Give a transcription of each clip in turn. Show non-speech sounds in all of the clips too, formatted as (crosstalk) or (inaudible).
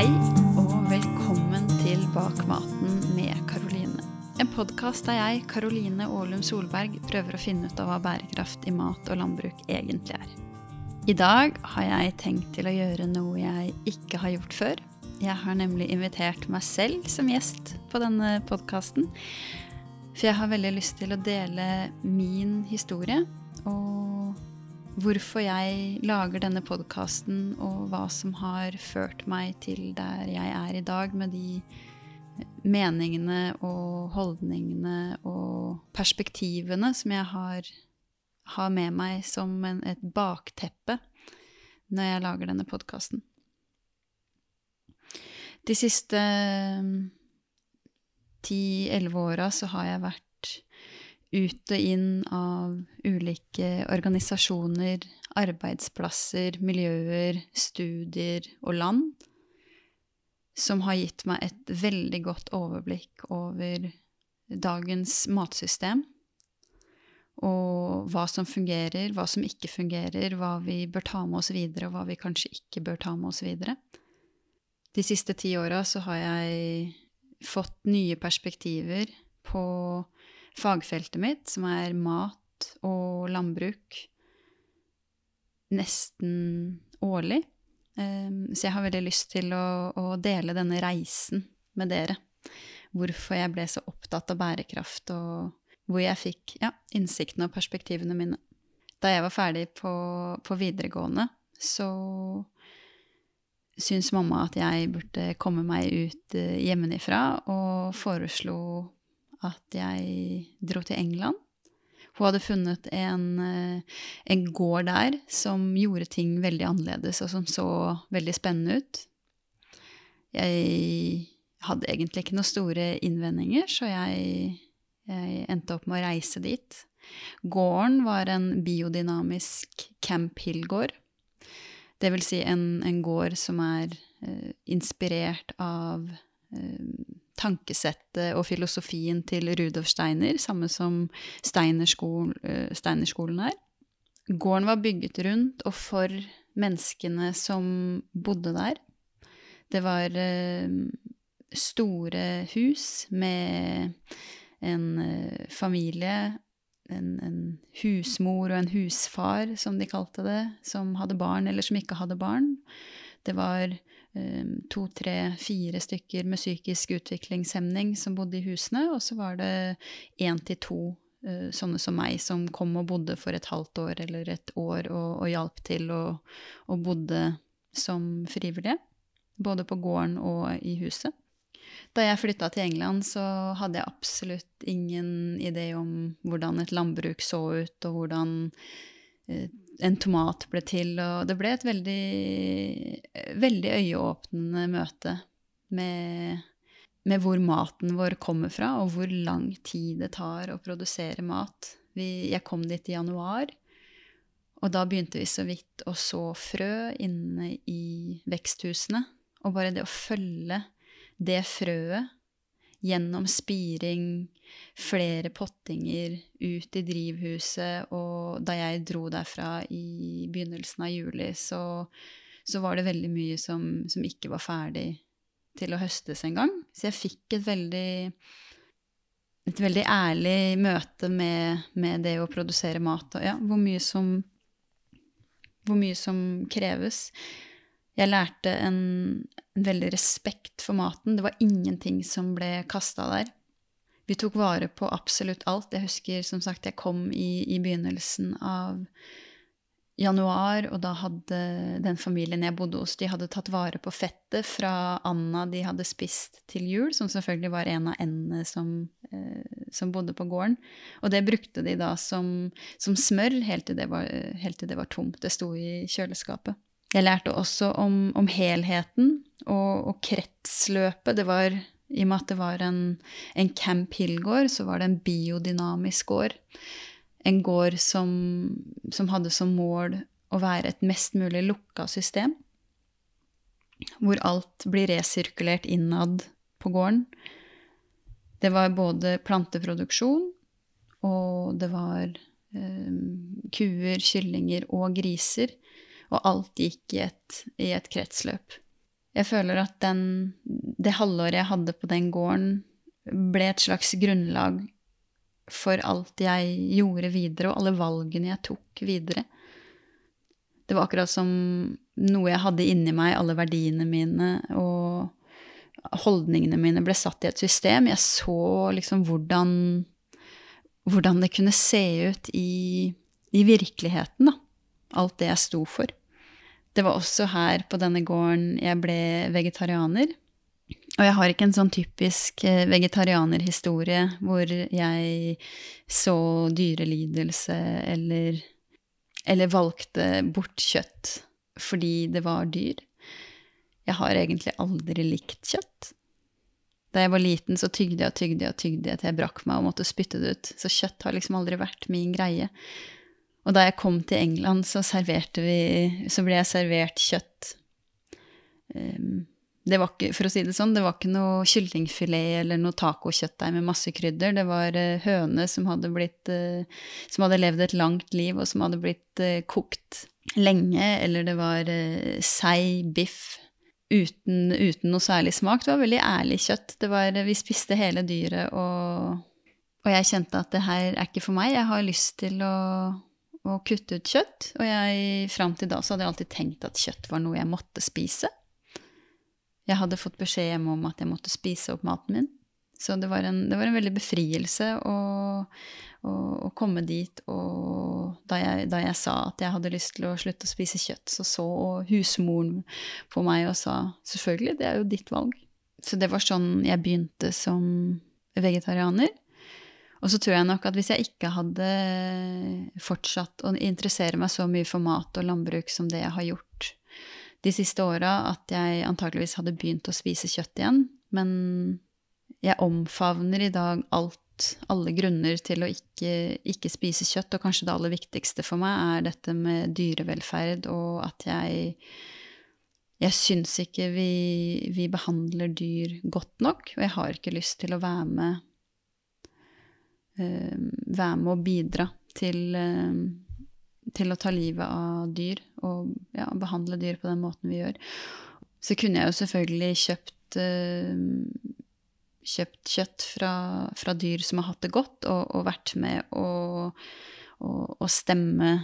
Hei og velkommen til Bak maten med Karoline. En podkast der jeg, Karoline Aalum Solberg, prøver å finne ut av hva bærekraft i mat og landbruk egentlig er. I dag har jeg tenkt til å gjøre noe jeg ikke har gjort før. Jeg har nemlig invitert meg selv som gjest på denne podkasten. For jeg har veldig lyst til å dele min historie og hvorfor jeg lager denne podkasten, og hva som har ført meg til der jeg er i dag, med de meningene og holdningene og perspektivene som jeg har, har med meg som en, et bakteppe når jeg lager denne podkasten. De siste ti-elleve åra så har jeg vært ut og inn av ulike organisasjoner, arbeidsplasser, miljøer, studier og land, som har gitt meg et veldig godt overblikk over dagens matsystem, og hva som fungerer, hva som ikke fungerer, hva vi bør ta med oss videre, og hva vi kanskje ikke bør ta med oss videre. De siste ti åra så har jeg fått nye perspektiver på fagfeltet mitt, som er mat og landbruk, nesten årlig. Ehm, så jeg har veldig lyst til å, å, dele denne reisen med dere. Hvorfor jeg ble så opptatt av bærekraft, og hvor jeg fikk ja, innsiktene og perspektivene mine. Da jeg var ferdig på, på videregående, så syntes mamma at jeg burde komme meg ut eh, hjemmefra, og foreslo at jeg dro til England. Hun hadde funnet en, eh, en, gård der som gjorde ting veldig annerledes, og som så veldig spennende ut. Jeg hadde egentlig ikke noen store innvendinger, så jeg, jeg endte opp med å reise dit. Gården var en biodynamisk Camp Hill-gård. Det vil si en, en gård som er eh, inspirert av tankesettet og filosofien til Rudolf Steiner, samme som Steinerskolen, eh, er. Gården var bygget rundt og for menneskene som bodde der. Det var eh, store hus med en eh, familie, en, en, husmor og en husfar, som de kalte det, som hadde barn eller som ikke hadde barn. Det var to, tre, fire stykker med psykisk utviklingshemning som bodde i husene, og så var det én til to uh, sånne som meg som kom og bodde for et halvt år eller et år og, og hjalp til og, og bodde som frivillige. Både på gården og i huset. Da jeg flytta til England, så hadde jeg absolutt ingen idé om hvordan et landbruk så ut, og hvordan uh, en tomat ble til, og det ble et veldig, veldig øyeåpnende møte med, med, hvor maten vår kommer fra, og hvor lang tid det tar å produsere mat. Vi, jeg kom dit i januar, og da begynte vi så vidt å så frø inne i veksthusene. Og bare det å følge det frøet gjennom spiring, flere pottinger ut i drivhuset, og da jeg dro derfra i begynnelsen av juli, så, så var det veldig mye som, som, ikke var ferdig til å høstes engang. Så jeg fikk et veldig et veldig ærlig møte med, med det å produsere mat, og ja, hvor mye som, hvor mye som kreves. Jeg lærte en, en veldig respekt for maten. Det var ingenting som ble kasta der. Vi tok vare på absolutt alt. Jeg husker som sagt jeg kom i, i begynnelsen av januar, og da hadde den familien jeg bodde hos, de hadde tatt vare på fettet fra Anna de hadde spist til jul, som selvfølgelig var en av endene som, eh, som bodde på gården. Og det brukte de da som, som smør helt til, var, helt til det var tomt. Det sto i kjøleskapet. Jeg lærte også om, om helheten og, og, kretsløpet. Det var, I og med at det var en, en Camp Hill-gård, så var det en biodynamisk gård. En gård som, som, hadde som mål å være et mest mulig lukka system. Hvor alt blir resirkulert innad på gården. Det var både planteproduksjon, og det var eh, kuer, kyllinger og griser og alt gikk i et, i et kretsløp. Jeg føler at den, det halvåret jeg hadde på den gården, ble et slags grunnlag for alt jeg gjorde videre, og alle valgene jeg tok videre. Det var akkurat som noe jeg hadde inni meg, alle verdiene mine og holdningene mine ble satt i et system. Jeg så liksom hvordan, hvordan det kunne se ut i, i virkeligheten, da. Alt det jeg sto for. Det var også her på denne gården jeg ble vegetarianer. Og jeg har ikke en sånn typisk eh, vegetarianerhistorie hvor jeg så dyrelidelse eller, eller valgte bort kjøtt fordi det var dyr. Jeg har egentlig aldri likt kjøtt. Da jeg var liten, så tygde jeg og tygde jeg og tygde jeg til jeg brakk meg og måtte spytte det ut. Så kjøtt har liksom aldri vært min greie. Og da jeg kom til England, så, vi, så ble jeg servert kjøtt. Um, det var ikke, for å si det sånn, det var ikke noe kyllingfilet eller noe tacokjøttdeig med masse krydder. Det var uh, høne som hadde, blitt, uh, som hadde levd et langt liv, og som hadde blitt uh, kokt lenge. Eller det var sei, biff, uten, uten, noe særlig smak. Det var veldig ærlig kjøtt. Var, vi spiste hele dyret, og, og jeg kjente at det her er ikke for meg. Jeg har lyst til å å kutte ut kjøtt. Og jeg, fram til da så hadde jeg alltid tenkt at kjøtt var noe jeg måtte spise. Jeg hadde fått beskjed hjemme om at jeg måtte spise opp maten min. Så det var en, det var en veldig befrielse å, å, å, komme dit. Og da jeg, da jeg, sa at jeg hadde lyst til å slutte å spise kjøtt, så så husmoren på meg og sa selvfølgelig, det er jo ditt valg. Så det var sånn jeg begynte som vegetarianer. Og så tror jeg nok at hvis jeg ikke hadde fortsatt å interessere meg så mye for mat og landbruk som det jeg har gjort de siste åra, at jeg antakeligvis hadde begynt å spise kjøtt igjen. Men jeg omfavner i dag alt, alle grunner til å ikke, ikke spise kjøtt, og kanskje det aller viktigste for meg er dette med dyrevelferd, og at jeg jeg syns ikke vi, vi behandler dyr godt nok, og jeg har ikke lyst til å være med være med å bidra til, eh, til, å ta livet av dyr og ja, behandle dyr på den måten vi gjør. Så kunne jeg jo selvfølgelig kjøpt, eh, kjøpt kjøtt fra, fra, dyr som har hatt det godt, og, og vært med å, å, å, stemme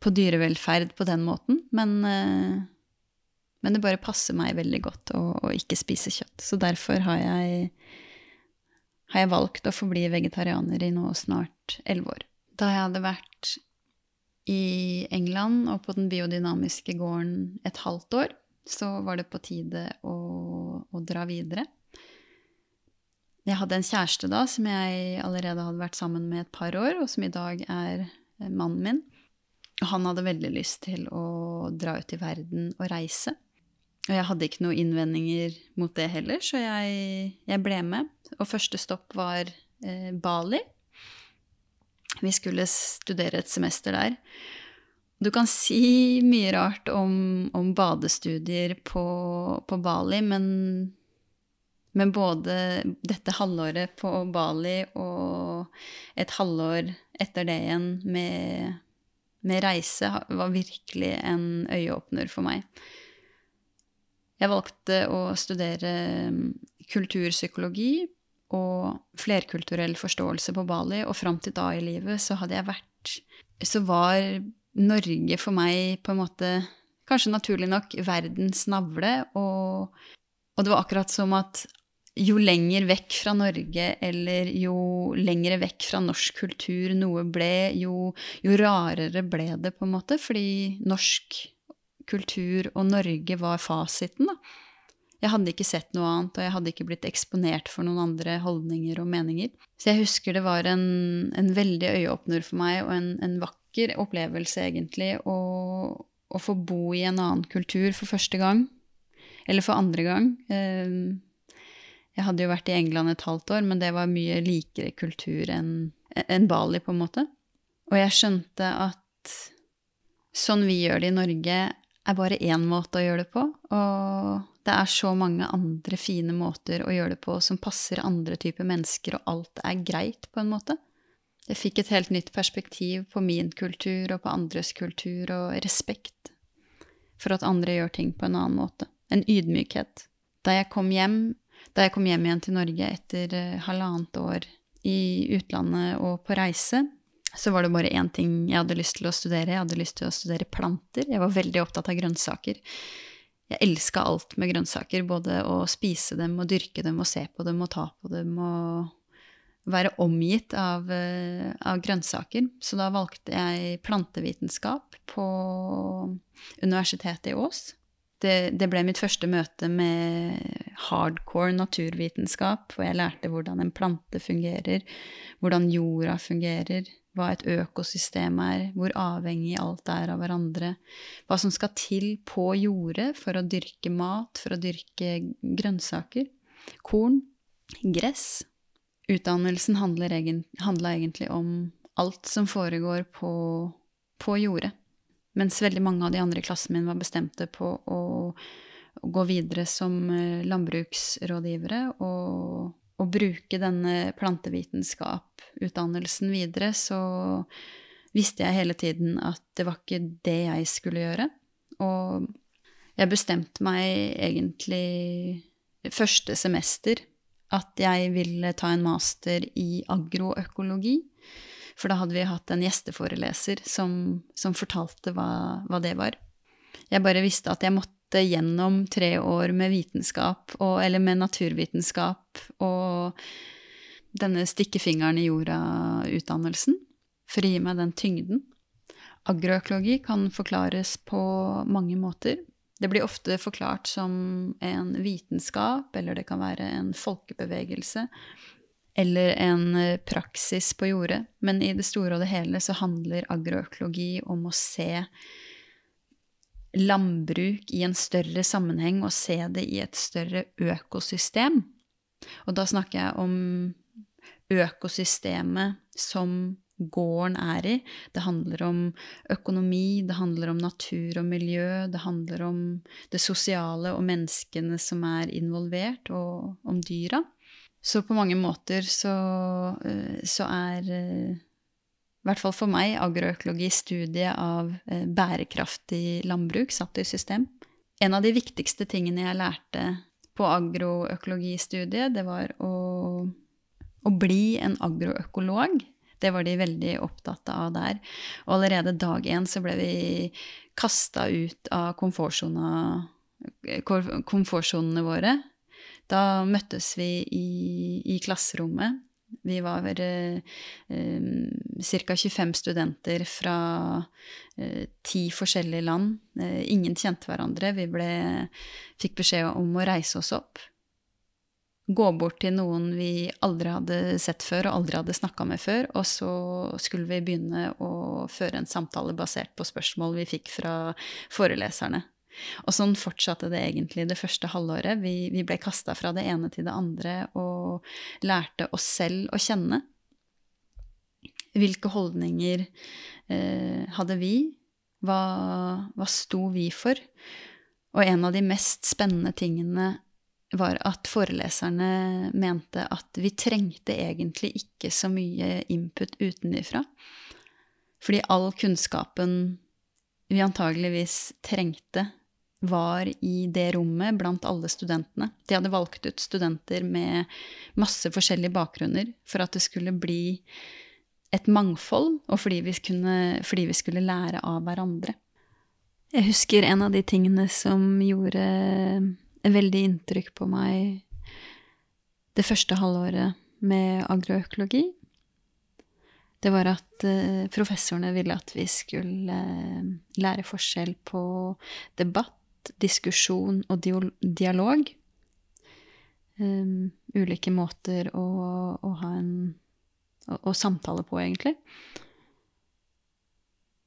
på dyrevelferd på den måten. Men, men, det bare passer meg veldig godt å, å ikke spise kjøtt. Så derfor har jeg har jeg valgt å forbli vegetarianer i nå snart elleve år. Da jeg hadde vært i England og på den biodynamiske gården et halvt år, så var det på tide å, å dra videre. Jeg hadde en kjæreste da som jeg allerede hadde vært sammen med et par år, og som i dag er mannen min. Han hadde veldig lyst til å dra ut i verden og reise. Og jeg hadde ikke noen innvendinger mot det heller, så jeg, jeg ble med. Og første stopp var eh, Bali. Vi skulle studere et semester der. Du kan si mye rart om, om badestudier på, på Bali, men, men, både dette halvåret på Bali og et halvår etter det igjen med, med reise var virkelig en øyeåpner for meg. Jeg valgte å studere mm, kulturpsykologi og flerkulturell forståelse på Bali, og fram til da i livet så hadde jeg vært Så var Norge for meg på en måte, kanskje naturlig nok, verdens navle, og, og det var akkurat som at jo lenger vekk fra Norge, eller jo lenger vekk fra norsk kultur noe ble, jo, jo rarere ble det, på en måte, fordi norsk kultur og Norge var fasiten, da. Jeg hadde ikke sett noe annet, og jeg hadde ikke blitt eksponert for noen andre holdninger og meninger. Så jeg husker det var en, en veldig øyeåpner for meg, og en, en vakker opplevelse, egentlig, å, å, få bo i en annen kultur for første gang. Eller for andre gang. Ehm, jeg hadde jo vært i England et halvt år, men det var mye likere kultur enn en Bali, på en måte. Og jeg skjønte at sånn vi gjør det i Norge, er bare én måte å gjøre det på. Og det er så mange andre fine måter å gjøre det på som passer andre typer mennesker, og alt er greit, på en måte. Jeg fikk et helt nytt perspektiv på min kultur og på andres kultur, og respekt for at andre gjør ting på en annen måte. En ydmykhet. Da jeg kom hjem, da jeg kom hjem igjen til Norge etter uh, halvannet år i utlandet og på reise, så var det bare én ting jeg hadde lyst til å studere. Jeg hadde lyst til å studere planter. Jeg var veldig opptatt av grønnsaker. Jeg elska alt med grønnsaker, både å spise dem og dyrke dem og se på dem og ta på dem og være omgitt av, eh, av grønnsaker. Så da valgte jeg plantevitenskap på Universitetet i Ås. Det, det, ble mitt første møte med hardcore naturvitenskap, hvor jeg lærte hvordan en plante fungerer, hvordan jorda fungerer, hva et økosystem er, hvor avhengig alt er av hverandre, hva som skal til på jordet for å dyrke mat, for å dyrke grønnsaker, korn, gress. Utdannelsen handla egentlig om alt som foregår på, på jordet. Mens veldig mange av de andre i klassen min var bestemte på å, gå videre som eh, landbruksrådgivere og å bruke denne plantevitenskaputdannelsen videre, så visste jeg hele tiden at det var ikke det jeg skulle gjøre. Og jeg bestemte meg egentlig første semester at jeg ville ta en master i agroøkologi. For da hadde vi hatt en gjesteforeleser som, som fortalte hva, hva, det var. Jeg bare visste at jeg måtte måtte gjennom tre år med vitenskap, og, eller med naturvitenskap, og denne stikkefingeren i jorda-utdannelsen, for å gi meg den tyngden. Agroøkologi kan forklares på mange måter. Det blir ofte forklart som en vitenskap, eller det kan være en folkebevegelse, eller en praksis på jordet. Men i det store og det hele så handler agroøkologi om å se landbruk i en større sammenheng og se det i et større økosystem. Og da snakker jeg om økosystemet som gården er i. Det handler om økonomi, det handler om natur og miljø, det handler om det sosiale og menneskene som er involvert, og om dyra. Så på mange måter så, eh, så er eh, i hvert fall for meg, agroøkologi, studiet av eh, bærekraftig landbruk satt i system. En av de viktigste tingene jeg lærte på agroøkologistudiet, det var å, å bli en agroøkolog. Det var de veldig opptatt av der. Og allerede dag én så ble vi kasta ut av komfortsonene våre. Da møttes vi i, i klasserommet vi var eh, eh ca. 25 studenter fra eh, ti forskjellige land. Eh, ingen kjente hverandre. Vi ble, fikk beskjed om å reise oss opp. Gå bort til noen vi aldri hadde sett før og aldri hadde snakka med før, og så skulle vi begynne å føre en samtale basert på spørsmål vi fikk fra foreleserne. Og sånn fortsatte det egentlig det første halvåret. Vi, vi ble kasta fra det ene til det andre og lærte oss selv å kjenne. Hvilke holdninger eh, hadde vi? Hva, hva sto vi for? Og en av de mest spennende tingene var at foreleserne mente at vi trengte egentlig ikke så mye input utenifra. Fordi all kunnskapen vi antageligvis trengte var i det rommet blant alle studentene. De hadde valgt ut studenter med masse forskjellige bakgrunner for at det skulle bli et mangfold, og fordi vi, kunne, fordi vi skulle lære av hverandre. Jeg husker en av de tingene som gjorde veldig inntrykk på meg det første halvåret med agroøkologi. Det var at uh, professorene ville at vi skulle uh, lære forskjell på debatt diskusjon og dialog. Um, ulike måter å, å ha en å, å, samtale på, egentlig.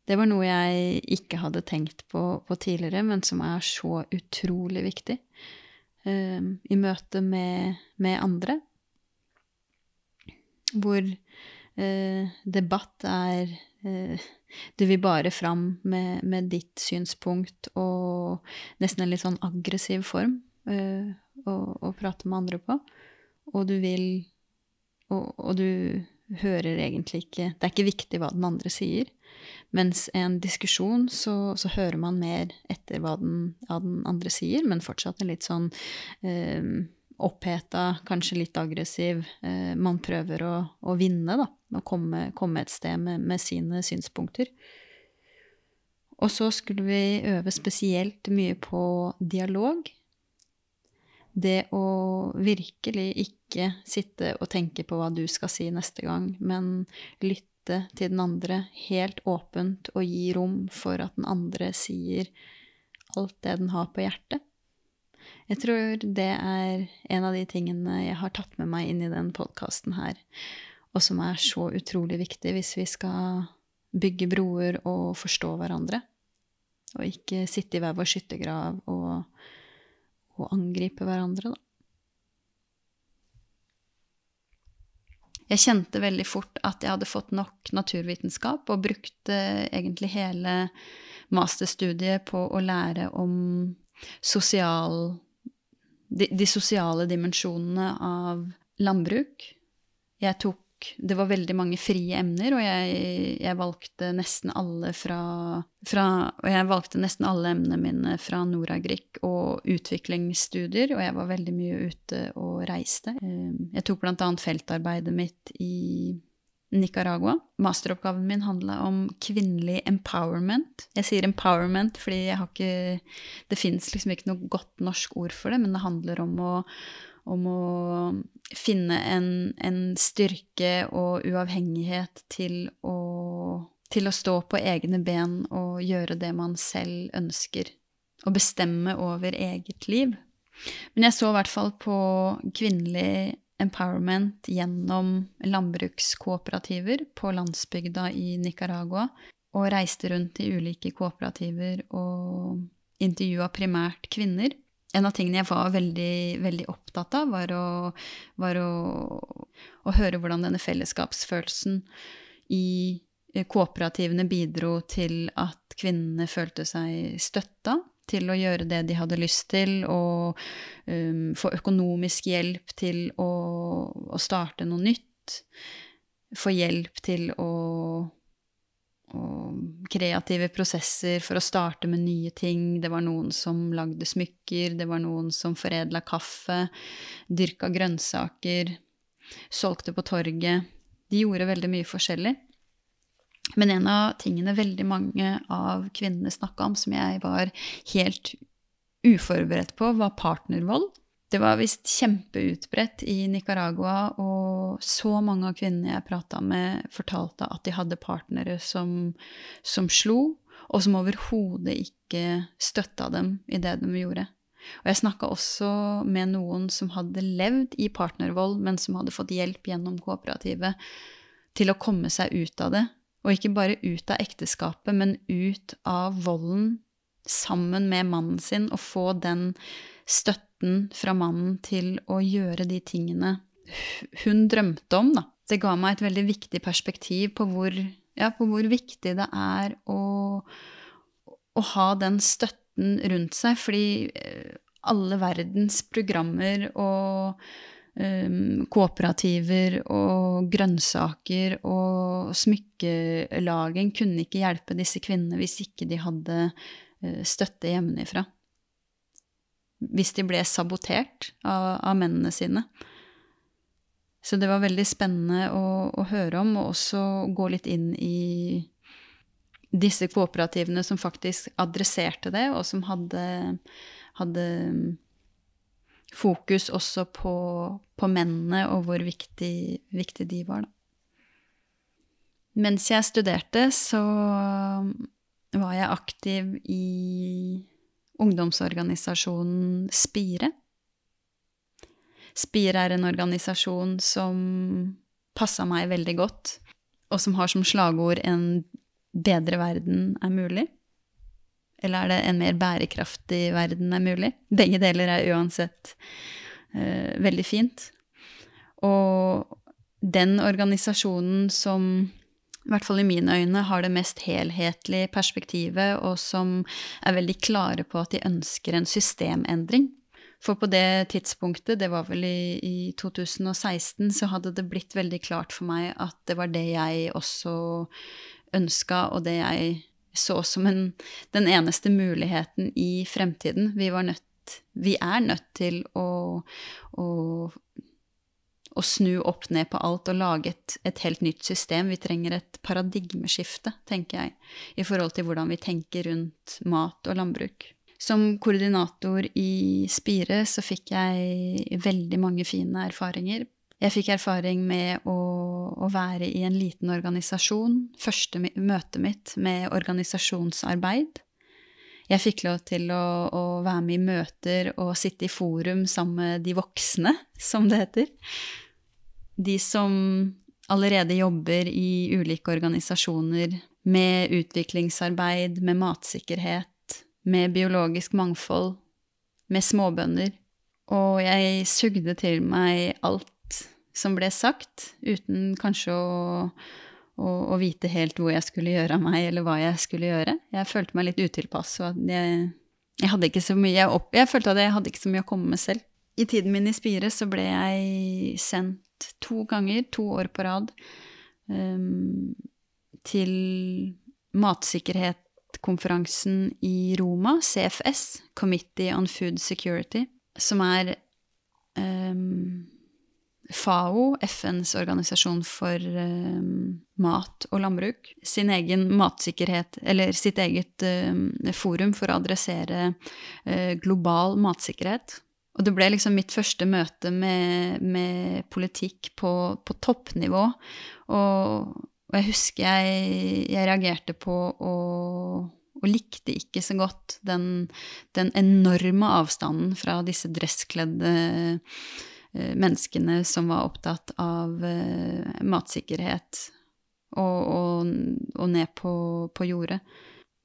Det var noe jeg ikke hadde tenkt på, på tidligere, men som er så utrolig viktig um, i møte med, med andre. Hvor uh, debatt er uh, du vil bare fram med, med, ditt synspunkt og nesten en litt sånn aggressiv form uh, å, å, prate med andre på. Og du vil og, og, du hører egentlig ikke Det er ikke viktig hva den andre sier, Mens en diskusjon, så, så hører man mer etter hva den, hva den, andre sier, men fortsatt en litt sånn eh, oppheta, kanskje litt aggressiv. Eh, man prøver å, å, vinne, da. Å komme, komme et sted med, med, sine synspunkter. Og så skulle vi øve spesielt mye på dialog. Det å virkelig ikke sitte og tenke på hva du skal si neste gang, men lytte til den andre helt åpent og gi rom for at den andre sier alt det den har på hjertet. Jeg tror det er en av de tingene jeg har tatt med meg inn i den podkasten her, og som er så utrolig viktig hvis vi skal bygge broer og forstå hverandre. Og ikke sitte i hver vår skyttergrav og, og angripe hverandre, da. Jeg kjente veldig fort at jeg hadde fått nok naturvitenskap, og brukte egentlig hele masterstudiet på å lære om sosial de, sosiale dimensjonene av landbruk. Jeg tok det var veldig mange frie emner, og jeg, jeg valgte nesten alle fra, fra, Og jeg valgte nesten alle emnene mine fra Noragrik og utviklingsstudier, og jeg var veldig mye ute og reiste. Eh, jeg tok blant annet feltarbeidet mitt i Nicaragua. Masteroppgaven min handla om kvinnelig empowerment. Jeg sier empowerment fordi jeg har ikke Det fins liksom ikke noe godt norsk ord for det, men det handler om å om å finne en, en styrke og uavhengighet til å, til å stå på egne ben og gjøre det man selv ønsker. Og bestemme over eget liv. Men jeg så i hvert fall på kvinnelig empowerment gjennom landbrukskooperativer på landsbygda i Nicaragua. Og reiste rundt i ulike kooperativer og intervjua primært kvinner en av tingene jeg var veldig, veldig opptatt av, var, å, var å, å, høre hvordan denne fellesskapsfølelsen i kooperativene bidro til at kvinnene følte seg støtta til å gjøre det de hadde lyst til, og um, få økonomisk hjelp til å, å starte noe nytt. Få hjelp til å og kreative prosesser for å starte med nye ting. Det var noen som lagde smykker, det var noen som foredla kaffe, dyrka grønnsaker, solgte på torget. De gjorde veldig mye forskjellig. Men en av tingene veldig mange av kvinnene snakka om, som jeg var helt uforberedt på, var partnervold. Det var visst kjempeutbredt i Nicaragua, og så mange av kvinnene jeg prata med, fortalte at de hadde partnere som, som slo, og som overhodet ikke støtta dem i det de gjorde. Og jeg snakka også med noen som hadde levd i partnervold, men som hadde fått hjelp gjennom kooperativet til å komme seg ut av det. Og ikke bare ut av ekteskapet, men ut av volden sammen med mannen sin, og få den støtten fra mannen til å gjøre de tingene hun drømte om, da. Det ga meg et veldig viktig perspektiv på hvor, ja, på hvor viktig det er å, å, ha den støtten rundt seg, fordi eh, alle verdens programmer og kooperativer og grønnsaker og smykkelaging kunne ikke hjelpe disse kvinnene hvis ikke de hadde uh, støtte hjemmefra hvis de ble sabotert av, av, mennene sine. Så det var veldig spennende å, å, høre om, og også gå litt inn i disse kooperativene som faktisk adresserte det, og som hadde, hadde fokus også på, på, mennene og hvor viktig, viktig de var, da. Mens jeg studerte, så var jeg aktiv i ungdomsorganisasjonen Spire. Spire er en organisasjon som passa meg veldig godt, og som har som slagord 'En bedre verden er mulig'. Eller er det 'En mer bærekraftig verden er mulig'? Begge deler er uansett uh, veldig fint. Og den organisasjonen som i hvert fall i mine øyne, har det mest helhetlige perspektivet, og som er veldig klare på at de ønsker en systemendring. For på det tidspunktet, det var vel i, i 2016, så hadde det blitt veldig klart for meg at det var det jeg også ønska, og det jeg så som en, den eneste muligheten i fremtiden. Vi, nødt, vi er nødt til å, å, å, snu opp ned på alt og lage et, et, helt nytt system. Vi trenger et paradigmeskifte, tenker jeg, i forhold til hvordan vi tenker rundt mat og landbruk. Som koordinator i Spire så fikk jeg veldig mange fine erfaringer. Jeg fikk erfaring med å, å være i en liten organisasjon. Første møtet mitt med organisasjonsarbeid. Jeg fikk lov til å, å, være med i møter og sitte i forum sammen med de voksne, som det heter. De som allerede jobber i ulike organisasjoner med utviklingsarbeid, med matsikkerhet, med biologisk mangfold, med småbønder. Og jeg sugde til meg alt som ble sagt, uten kanskje å, å, å, vite helt hvor jeg skulle gjøre av meg, eller hva jeg skulle gjøre. Jeg følte meg litt utilpass, og jeg, jeg, hadde ikke så mye opp, jeg følte at jeg hadde ikke så mye å komme med selv. I tiden min i Spire så ble jeg sendt to ganger, to år på rad, um, til matsikkerhet konferansen i Roma, CFS, Committee on Food Security, som er um, FAO, FNs organisasjon for eh, mat og landbruk, sin egen matsikkerhet, eller sitt eget eh, forum for å adressere eh, global matsikkerhet. Og det ble liksom mitt første møte med, med politikk på, på toppnivå. Og, og jeg husker jeg, jeg reagerte på og, og, likte ikke så godt den, den enorme avstanden fra disse dresskledde menneskene som var opptatt av uh, matsikkerhet, og, og, og ned på, på, jordet.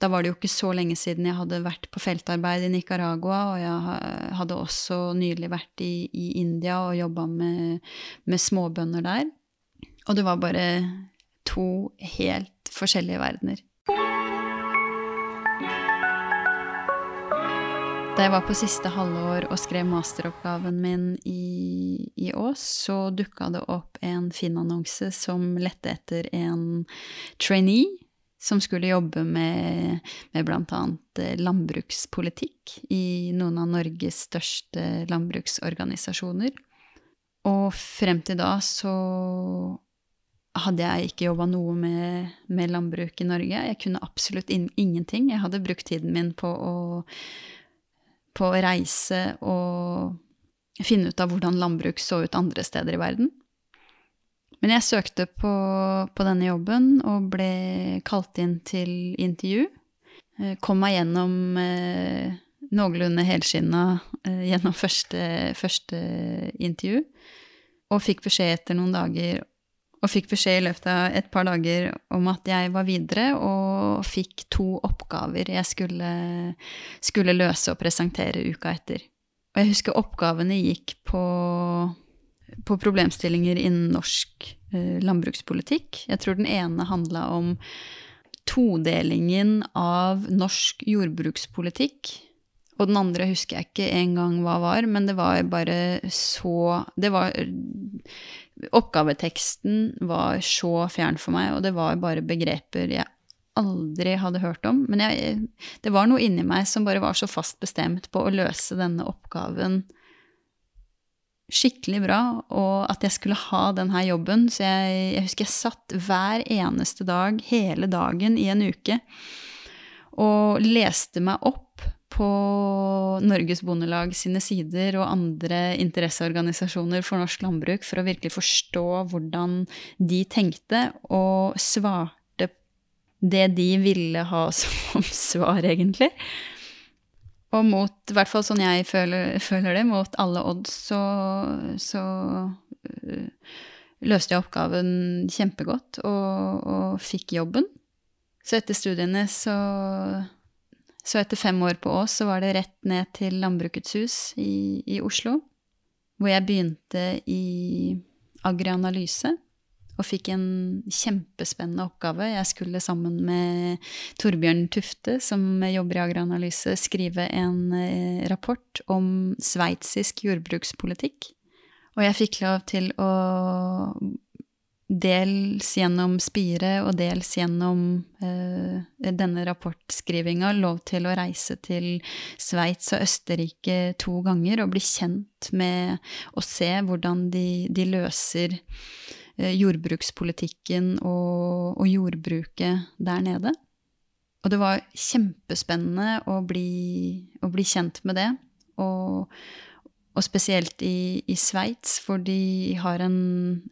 Da var det jo ikke så lenge siden jeg hadde vært på feltarbeid i Nicaragua, og jeg hadde også nylig vært i, i India og jobba med, med småbønder der. Og det var bare to helt forskjellige verdener. Da jeg var på siste halvår og skrev masteroppgaven min i, i Ås, så dukka det opp en fin annonse som lette etter en trainee som skulle jobbe med, med bl.a. landbrukspolitikk i noen av Norges største landbruksorganisasjoner. Og frem til da så hadde jeg ikke jobba noe med, med, landbruk i Norge. Jeg kunne absolutt in ingenting. Jeg hadde brukt tiden min på å, på å reise og finne ut av hvordan landbruk så ut andre steder i verden. Men jeg søkte på, på denne jobben og ble kalt inn til intervju. Eh, kom meg gjennom eh, noenlunde helskinna eh, gjennom første, første intervju. Og fikk beskjed etter noen dager og fikk beskjed i løpet av et par dager om at jeg var videre, og fikk to oppgaver jeg skulle, skulle løse og presentere uka etter. Og jeg husker oppgavene gikk på, på problemstillinger innen norsk eh, landbrukspolitikk. Jeg tror den ene handla om todelingen av norsk jordbrukspolitikk. Og den andre husker jeg ikke engang hva var, men det var bare så Det var Oppgaveteksten var så fjern for meg, og det var bare begreper jeg aldri hadde hørt om. Men jeg, det var noe inni meg som bare var så fast bestemt på å løse denne oppgaven skikkelig bra, og at jeg skulle ha denne jobben. Så jeg, jeg husker jeg satt hver eneste dag, hele dagen i en uke, og leste meg opp på Norges Bondelag sine sider og andre interesseorganisasjoner for norsk landbruk for å virkelig forstå hvordan de tenkte, og svarte det de ville ha (laughs) som svar, egentlig. Og mot, i hvert fall sånn jeg føler, føler det, mot alle odds, så, så øh, løste jeg oppgaven kjempegodt og, og fikk jobben. Så etter studiene så så etter fem år på Ås så var det rett ned til Landbrukets hus i, i Oslo, hvor jeg begynte i agrianalyse og fikk en kjempespennende oppgave. Jeg skulle sammen med Torbjørn Tufte, som jobber i agrianalyse, skrive en eh, rapport om sveitsisk jordbrukspolitikk. Og jeg fikk lov til å dels gjennom Spire og dels gjennom eh, denne rapportskrivinga lov til å reise til Sveits og Østerrike to ganger og bli kjent med å se hvordan de, de løser eh, jordbrukspolitikken og, og, jordbruket der nede. Og det var kjempespennende å bli, å bli kjent med det. Og, og spesielt i, i Sveits, hvor de har en,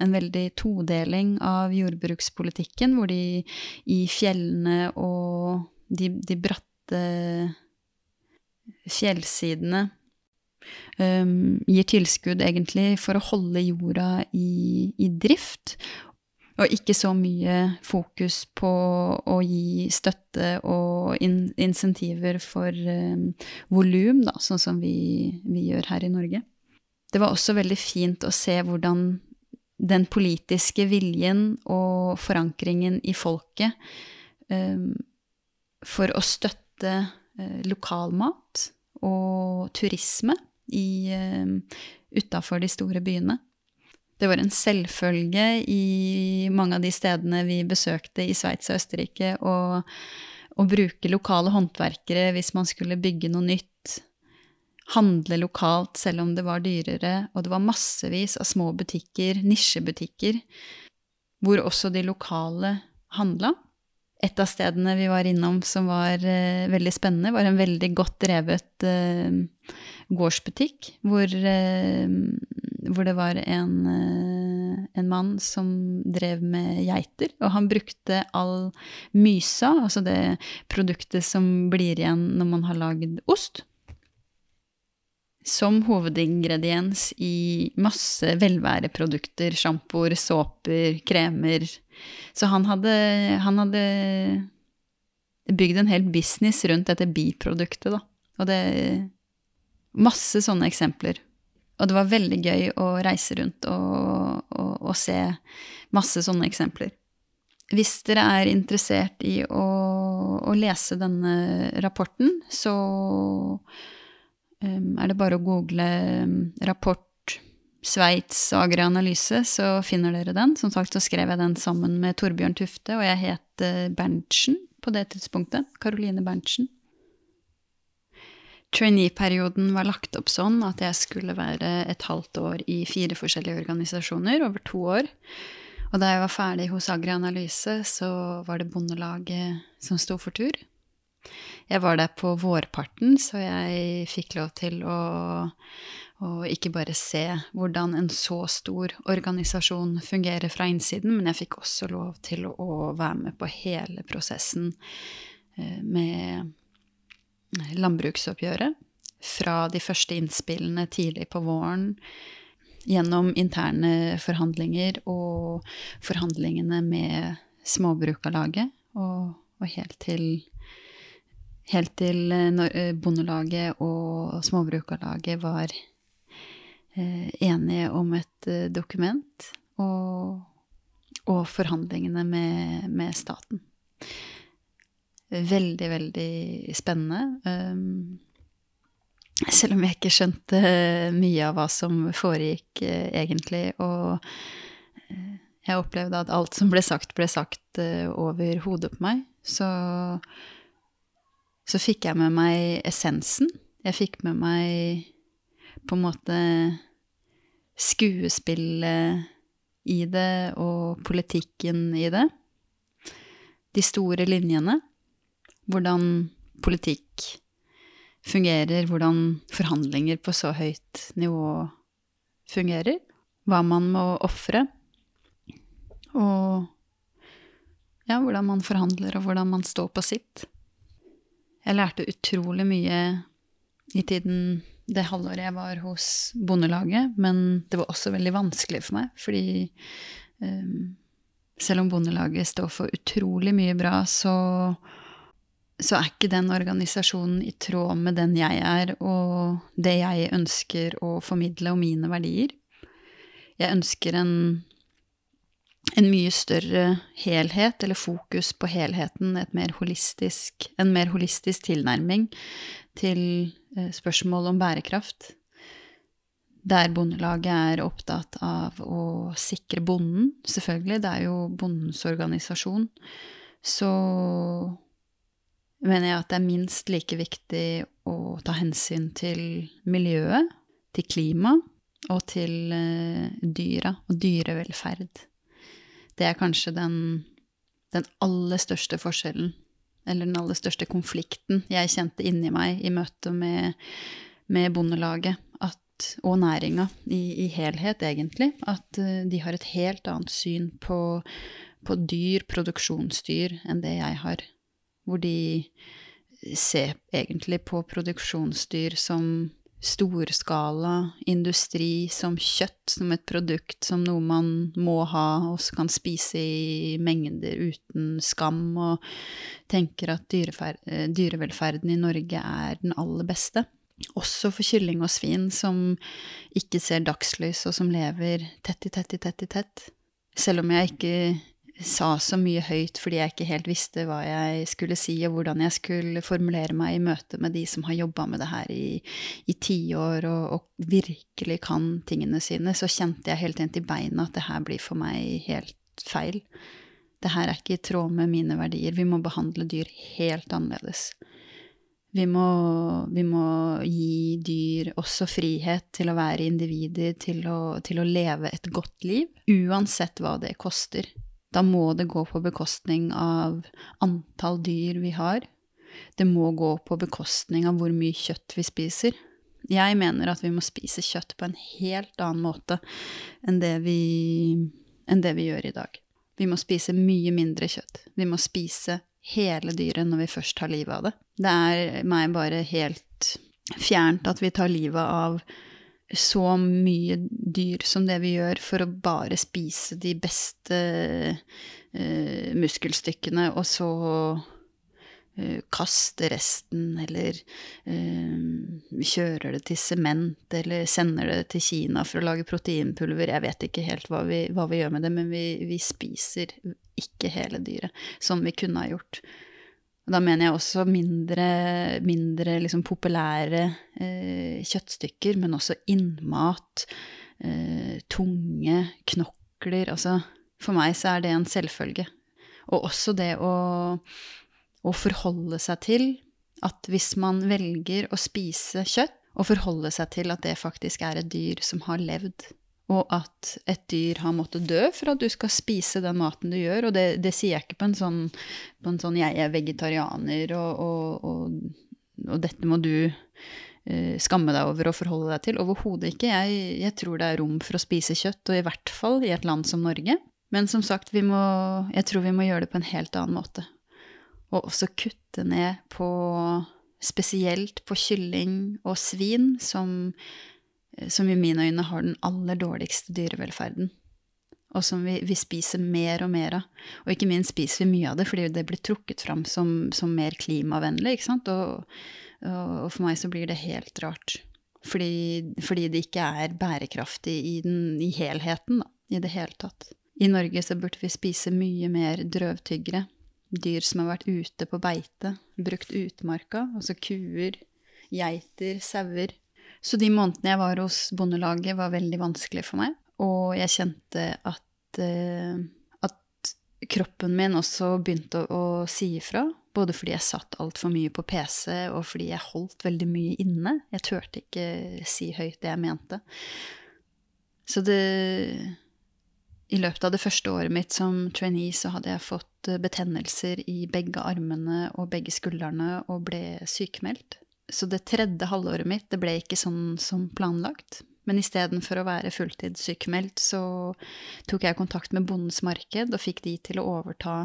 en, veldig todeling av jordbrukspolitikken, hvor de i fjellene og de, de bratte fjellsidene um, gir tilskudd egentlig for å holde jorda i, i drift, og ikke så mye fokus på å gi støtte og in insentiver for um, volum, da, sånn som vi, vi, gjør her i Norge. Det var også veldig fint å se hvordan den politiske viljen og forankringen i folket um, for å støtte uh, lokalmat og turisme i, utafor de store byene det var en selvfølge i mange av de stedene vi besøkte i Sveits og Østerrike, å, å bruke lokale håndverkere hvis man skulle bygge noe nytt. Handle lokalt selv om det var dyrere, og det var massevis av små butikker, nisjebutikker, hvor også de lokale handla. Et av stedene vi var innom som var uh, veldig spennende, var en veldig godt drevet uh, gårdsbutikk, hvor uh, hvor det var en, eh, en, mann som drev med geiter. Og han brukte all mysa, altså det produktet som blir igjen når man har lagd ost, som hovedingrediens i masse velværeprodukter. Sjampoer, såper, kremer. Så han hadde, han hadde bygd en hel business rundt dette biproduktet, da. Og det Masse sånne eksempler. Og det var veldig gøy å reise rundt og, og, og se masse sånne eksempler. Hvis dere er interessert i å, å lese denne rapporten, så um, er det bare å google um, rapport Sveits Agri-analyse, så finner dere den. Som sagt så skrev jeg den sammen med Torbjørn Tufte, og jeg het uh, Berntsen på det tidspunktet. Caroline Berntsen. Trainee-perioden var lagt opp sånn at jeg skulle være et halvt år i fire forskjellige organisasjoner over to år. Og da jeg var ferdig hos Agri Analyse, så var det Bondelaget som sto for tur. Jeg var der på vårparten, så jeg fikk lov til å, å ikke bare se hvordan en så stor organisasjon fungerer fra innsiden, men jeg fikk også lov til å være med på hele prosessen eh, med landbruksoppgjøret. Fra de første innspillene tidlig på våren, gjennom interne forhandlinger og forhandlingene med Småbrukarlaget, og, og helt til Helt til eh, Bondelaget og Småbrukarlaget var eh, enige om et eh, dokument, og, og forhandlingene med, med staten veldig, veldig spennende. Um, selv om jeg ikke skjønte mye av hva som foregikk uh, egentlig. Og uh, jeg opplevde at alt som ble sagt, ble sagt over hodet på meg. Så, så fikk jeg med meg essensen. Jeg fikk med meg på en måte skuespillet i det og politikken i det. De store linjene hvordan politikk fungerer, hvordan forhandlinger på så høyt nivå fungerer, hva man må ofre, og ja, hvordan man forhandler, og hvordan man står på sitt. Jeg lærte utrolig mye i tiden det halvåret jeg var hos Bondelaget, men det var også veldig vanskelig for meg, fordi um, selv om Bondelaget står for utrolig mye bra, så så er ikke den organisasjonen i tråd med den jeg er, og det jeg ønsker å formidle, og mine verdier. Jeg ønsker en, en mye større helhet, eller fokus på helheten, mer en mer holistisk tilnærming til eh, spørsmål om bærekraft. der Bondelaget er opptatt av å sikre bonden, selvfølgelig, det er jo bondens organisasjon, så mener jeg at det er minst like viktig å ta hensyn til miljøet, til klima og til uh, dyra og dyrevelferd. Det er kanskje den, den aller største forskjellen, eller den aller største konflikten jeg kjente inni meg i møte med, med Bondelaget og næringa i, i, helhet, egentlig. At uh, de har et helt annet syn på, på, dyr, produksjonsdyr, enn det jeg har. Hvor de ser egentlig på produksjonsdyr som storskala industri, som kjøtt, som et produkt, som noe man må ha og kan spise i mengder uten skam, og tenker at eh, dyrevelferden i Norge er den aller beste. Også for kylling og svin som ikke ser dagslys, og som lever tett i tett i tett i tett. Selv om jeg ikke sa så mye høyt fordi jeg ikke helt visste hva jeg skulle si, og hvordan jeg skulle formulere meg i møte med de som har jobba med det her i, i tiår og, og virkelig kan tingene sine, så kjente jeg helt inn til beina at det her blir for meg helt feil. Det her er ikke i tråd med mine verdier. Vi må behandle dyr helt annerledes. Vi må, vi må, gi dyr også frihet til å være individer, til å, til å, leve et godt liv, uansett hva det koster. Da må det gå på bekostning av antall dyr vi har. Det må gå på bekostning av hvor mye kjøtt vi spiser. Jeg mener at vi må spise kjøtt på en helt annen måte enn det vi, enn det vi gjør i dag. Vi må spise mye mindre kjøtt. Vi må spise hele dyret når vi først tar livet av det. Det er meg bare helt fjernt at vi tar livet av så mye dyr som det vi gjør, for å bare spise de beste uh, muskelstykkene, og så uh, kaste resten, eller uh, kjører det til sement, eller sender det til Kina for å lage proteinpulver. Jeg vet ikke helt hva vi, hva vi gjør med det, men vi, vi spiser ikke hele dyret, som vi kunne ha gjort. Da mener jeg også mindre, mindre liksom populære eh, kjøttstykker, men også innmat, eh, tunge, knokler. Altså, for meg så er det en selvfølge. Og også det å, å forholde seg til at hvis man velger å spise kjøtt, og forholde seg til at det faktisk er et dyr som har levd og at et dyr har måttet dø for at du skal spise den maten du gjør. Og det, det sier jeg ikke på en sånn, på en sånn 'jeg er vegetarianer', og, og, og, og dette må du uh, skamme deg over og forholde deg til. Overhodet ikke. Jeg, jeg, tror det er rom for å spise kjøtt, og i hvert fall i et land som Norge. Men som sagt, må, jeg tror vi må gjøre det på en helt annen måte. Og også kutte ned på Spesielt på kylling og svin, som som i mine øyne har den aller dårligste dyrevelferden. Og som vi, vi, spiser mer og mer av. Og ikke minst spiser vi mye av det fordi det blir trukket fram som, som mer klimavennlig. ikke sant? Og, og, for meg så blir det helt rart. Fordi, fordi det ikke er bærekraftig i, den, i helheten, da. I det hele tatt. I Norge så burde vi spise mye mer drøvtyggere. Dyr som har vært ute på beite, brukt utmarka, altså kuer, geiter, sauer. Så de månedene jeg var hos Bondelaget, var veldig vanskelig for meg. Og jeg kjente at, uh, at kroppen min også begynte å, å si ifra. Både fordi jeg satt altfor mye på PC, og fordi jeg holdt veldig mye inne. Jeg turte ikke si høyt det jeg mente. Så det I løpet av det første året mitt som trainee så hadde jeg fått betennelser i begge armene og begge skuldrene og ble sykemeldt. Så det tredje halvåret mitt det ble ikke sånn som planlagt. Men istedenfor å være fulltidssykemeldt, så tok jeg kontakt med Bondens Marked og fikk de til å overta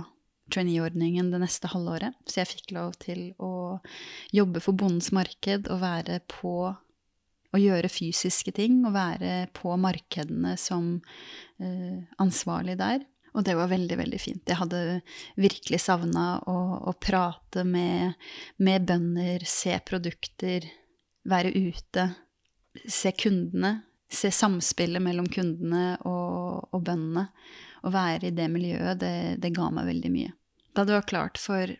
traineeordningen det neste halvåret. Så jeg fikk lov til å jobbe for Bondens Marked og være på å gjøre fysiske ting og være på markedene som uh, ansvarlig der. Og det var veldig, veldig fint. Jeg hadde virkelig savna å, å, prate med, med, bønder, se produkter, være ute, se kundene. Se samspillet mellom kundene og, og bøndene. Å være i det miljøet, det, det ga meg veldig mye. Da det var klart for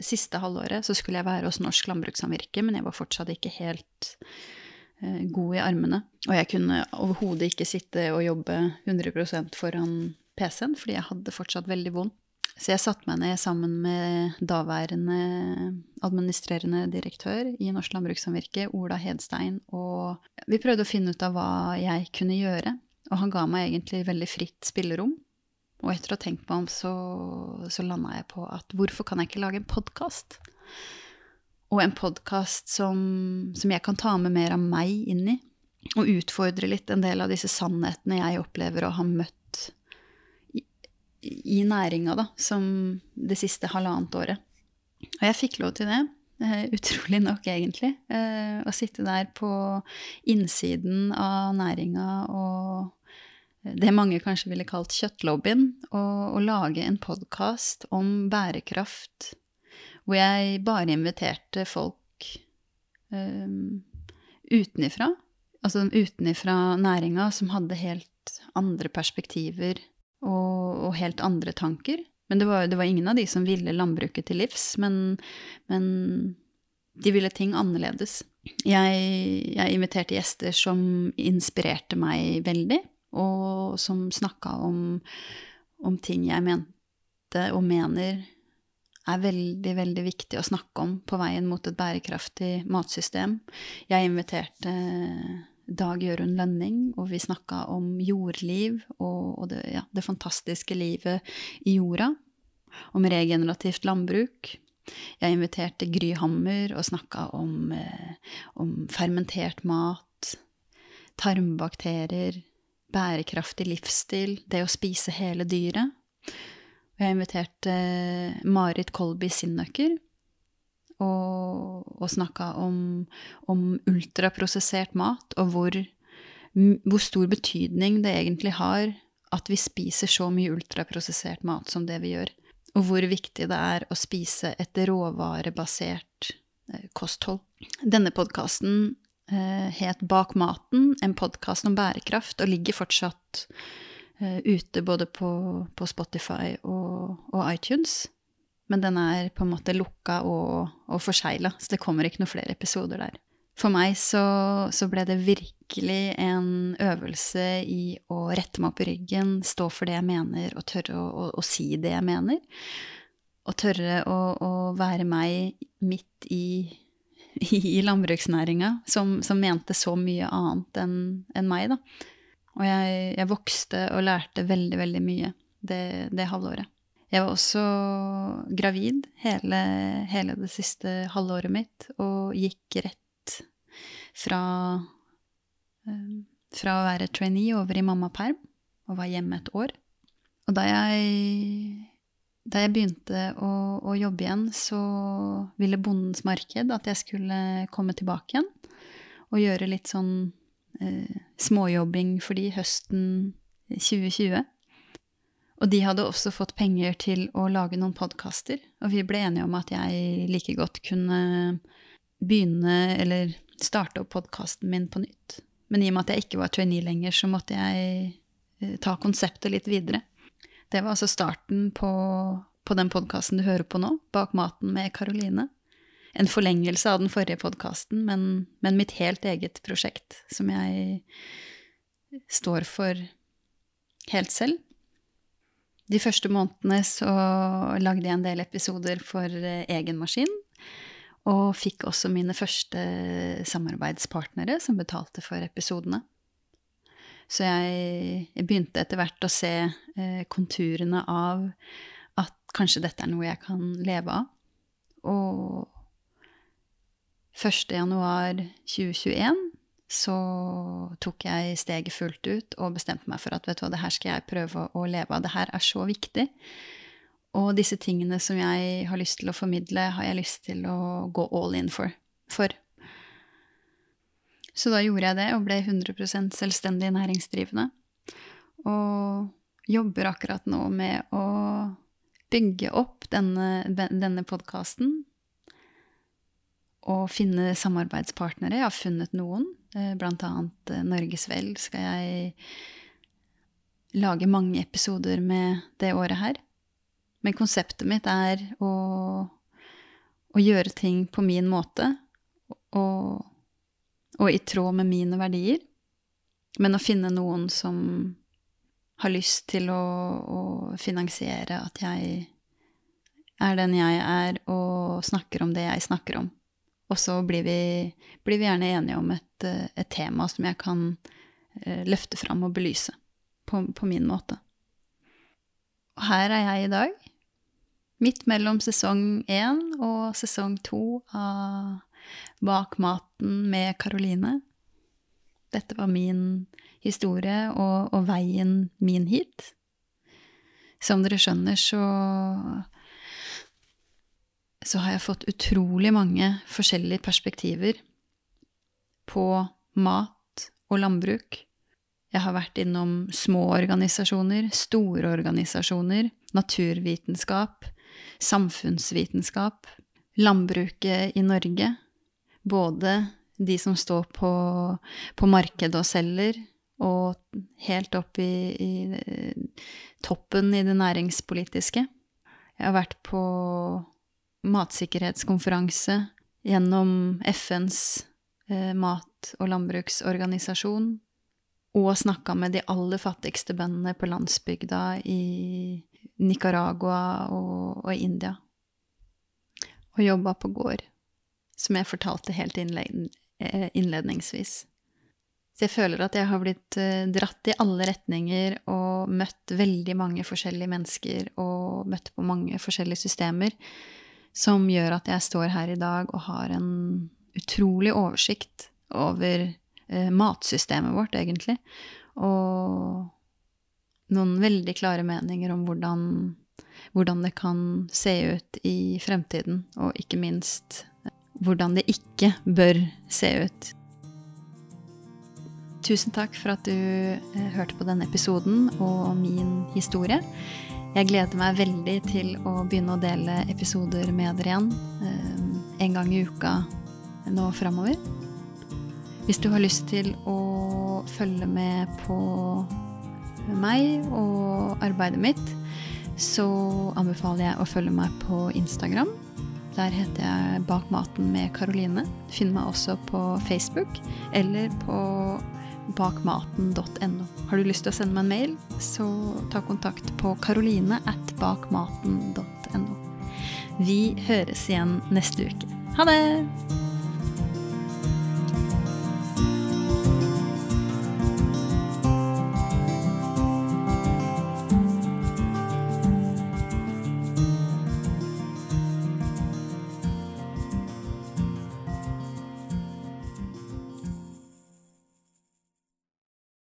siste halvåret, så skulle jeg være hos Norsk Landbrukssamvirke, men jeg var fortsatt ikke helt eh, god i armene. Og jeg kunne overhodet ikke sitte og jobbe 100% foran PC-en, fordi jeg hadde fortsatt veldig vondt. Så jeg satte meg ned sammen med daværende administrerende direktør i Norsk Landbrukssamvirke, Ola Hedstein, og vi prøvde å finne ut av hva jeg kunne gjøre. Og han ga meg egentlig veldig fritt spillerom. Og etter å ha tenkt meg om, så, så landa jeg på at hvorfor kan jeg ikke lage en podkast? Og en podkast som, som jeg kan ta med mer av meg inn i. Og utfordre litt en del av disse sannhetene jeg opplever å ha møtt i næringa, da, som det siste halvannet året. Og jeg fikk lov til det. Uh, (laughs) utrolig nok, egentlig. Uh, å sitte der på innsiden av næringa og det mange kanskje ville kalt kjøttlobbyen, og, og lage en podkast om bærekraft hvor jeg bare inviterte folk um, utenifra. Altså utenifra næringa som hadde helt andre perspektiver og, og helt andre tanker. Men det var, det var, ingen av de som ville landbruket til livs, men, men de ville ting annerledes. Jeg, jeg, inviterte gjester som inspirerte meg veldig, og som snakka om, om, ting jeg mente og mener er veldig, veldig viktig å snakke om på veien mot et bærekraftig matsystem. Jeg inviterte Dag Jørund Lønning, og vi snakka om jordliv og, og det, ja, det, fantastiske livet i jorda. Om regenerativt landbruk. Jeg inviterte Gry Hammer og snakka om, eh, om fermentert mat, tarmbakterier, bærekraftig livsstil, det å spise hele dyret. Og jeg inviterte Marit Kolby Sinnøkker og, og snakka om, om, ultraprosessert mat, og hvor, hvor, stor betydning det egentlig har at vi spiser så mye ultraprosessert mat som det vi gjør. Og hvor viktig det er å spise et råvarebasert eh, kosthold. Denne podkasten eh, het Bak maten, en podkast om bærekraft, og ligger fortsatt eh, ute både på, på Spotify og, og iTunes. Men den er på en måte lukka og, og forsegla, så det kommer ikke noen flere episoder der. For meg så, så, ble det virkelig en øvelse i å rette meg opp i ryggen, stå for det jeg mener, og tørre å, å, å si det jeg mener. Og tørre å, å være meg midt i, (laughs) i landbruksnæringa, som, som, mente så mye annet enn en meg, da. Og jeg, jeg, vokste og lærte veldig, veldig mye det, det halvåret. Jeg var også gravid hele, hele det siste halvåret mitt og gikk rett fra, eh, fra å være trainee over i mammaperm og var hjemme et år. Og da jeg, da jeg begynte å, å, jobbe igjen, så ville Bondens Marked at jeg skulle komme tilbake igjen og gjøre litt sånn eh, småjobbing for de høsten 2020. Og de hadde også fått penger til å lage noen podkaster, og vi ble enige om at jeg like godt kunne begynne, eller starte opp podkasten min på nytt. Men i og med at jeg ikke var trainee lenger, så måtte jeg eh, ta konseptet litt videre. Det var altså starten på, på den podkasten du hører på nå, Bak maten med Karoline. En forlengelse av den forrige podkasten, men, men mitt helt eget prosjekt, som jeg står for helt selv. De første månedene så lagde jeg en del episoder for eh, egen maskin. Og fikk også mine første samarbeidspartnere som betalte for episodene. Så jeg, jeg begynte etter hvert å se eh, konturene av at kanskje dette er noe jeg kan leve av. Og 1. januar 2021 så tok jeg steget fullt ut og bestemte meg for at vet du hva, det her skal jeg prøve å leve av. Det her er så viktig. Og disse tingene som jeg har lyst til å formidle, har jeg lyst til å gå all in for. for. Så da gjorde jeg det og ble 100% selvstendig næringsdrivende. Og jobber akkurat nå med å bygge opp denne, denne podkasten Og finne samarbeidspartnere. Jeg har funnet noen, blant annet eh, Norges Vel skal jeg lage mange episoder med det året her. Men konseptet mitt er å, å gjøre ting på min måte. Og, og i tråd med mine verdier. Men å finne noen som har lyst til å, å finansiere at jeg er den jeg er, og snakker om det jeg snakker om. Og så blir vi, blir vi gjerne enige om et, et, tema som jeg kan eh, løfte fram og belyse på, på min måte. Og her er jeg i dag, midt mellom sesong én og sesong to av Bak maten med Karoline. Dette var min historie og, og veien min hit. Som dere skjønner, så så har jeg fått utrolig mange forskjellige perspektiver på mat og landbruk. Jeg har vært innom små organisasjoner, store organisasjoner, naturvitenskap, samfunnsvitenskap, landbruket i Norge. Både de som står på, på markedet og selger, og helt opp i, i, toppen i det næringspolitiske. Jeg har vært på matsikkerhetskonferanse gjennom FNs eh, mat- og landbruksorganisasjon, og snakka med de aller fattigste bøndene på landsbygda i Nicaragua og, og India. Og jobba på gård, som jeg fortalte helt eh, innledningsvis. Så jeg føler at jeg har blitt eh, dratt i alle retninger og møtt veldig mange forskjellige mennesker og møtt på mange forskjellige systemer, som gjør at jeg står her i dag og har en utrolig oversikt over eh, matsystemet vårt, egentlig. Og noen veldig klare meninger om hvordan, hvordan det kan se ut i fremtiden, og ikke minst eh, hvordan det ikke bør se ut. Tusen takk for at du eh, hørte på denne episoden og min historie. Jeg gleder meg veldig til å begynne å dele episoder med dere igjen eh, en gang i uka nå framover. Hvis du har lyst til å følge med på meg og arbeidet mitt, så anbefaler jeg å følge meg på Instagram. Der heter jeg Bak maten med Karoline. Finn meg også på Facebook eller på bakmaten.no. Har du lyst til å sende meg en mail, så ta kontakt på karoline at bakmaten.no. Vi høres igjen neste uke. Ha det!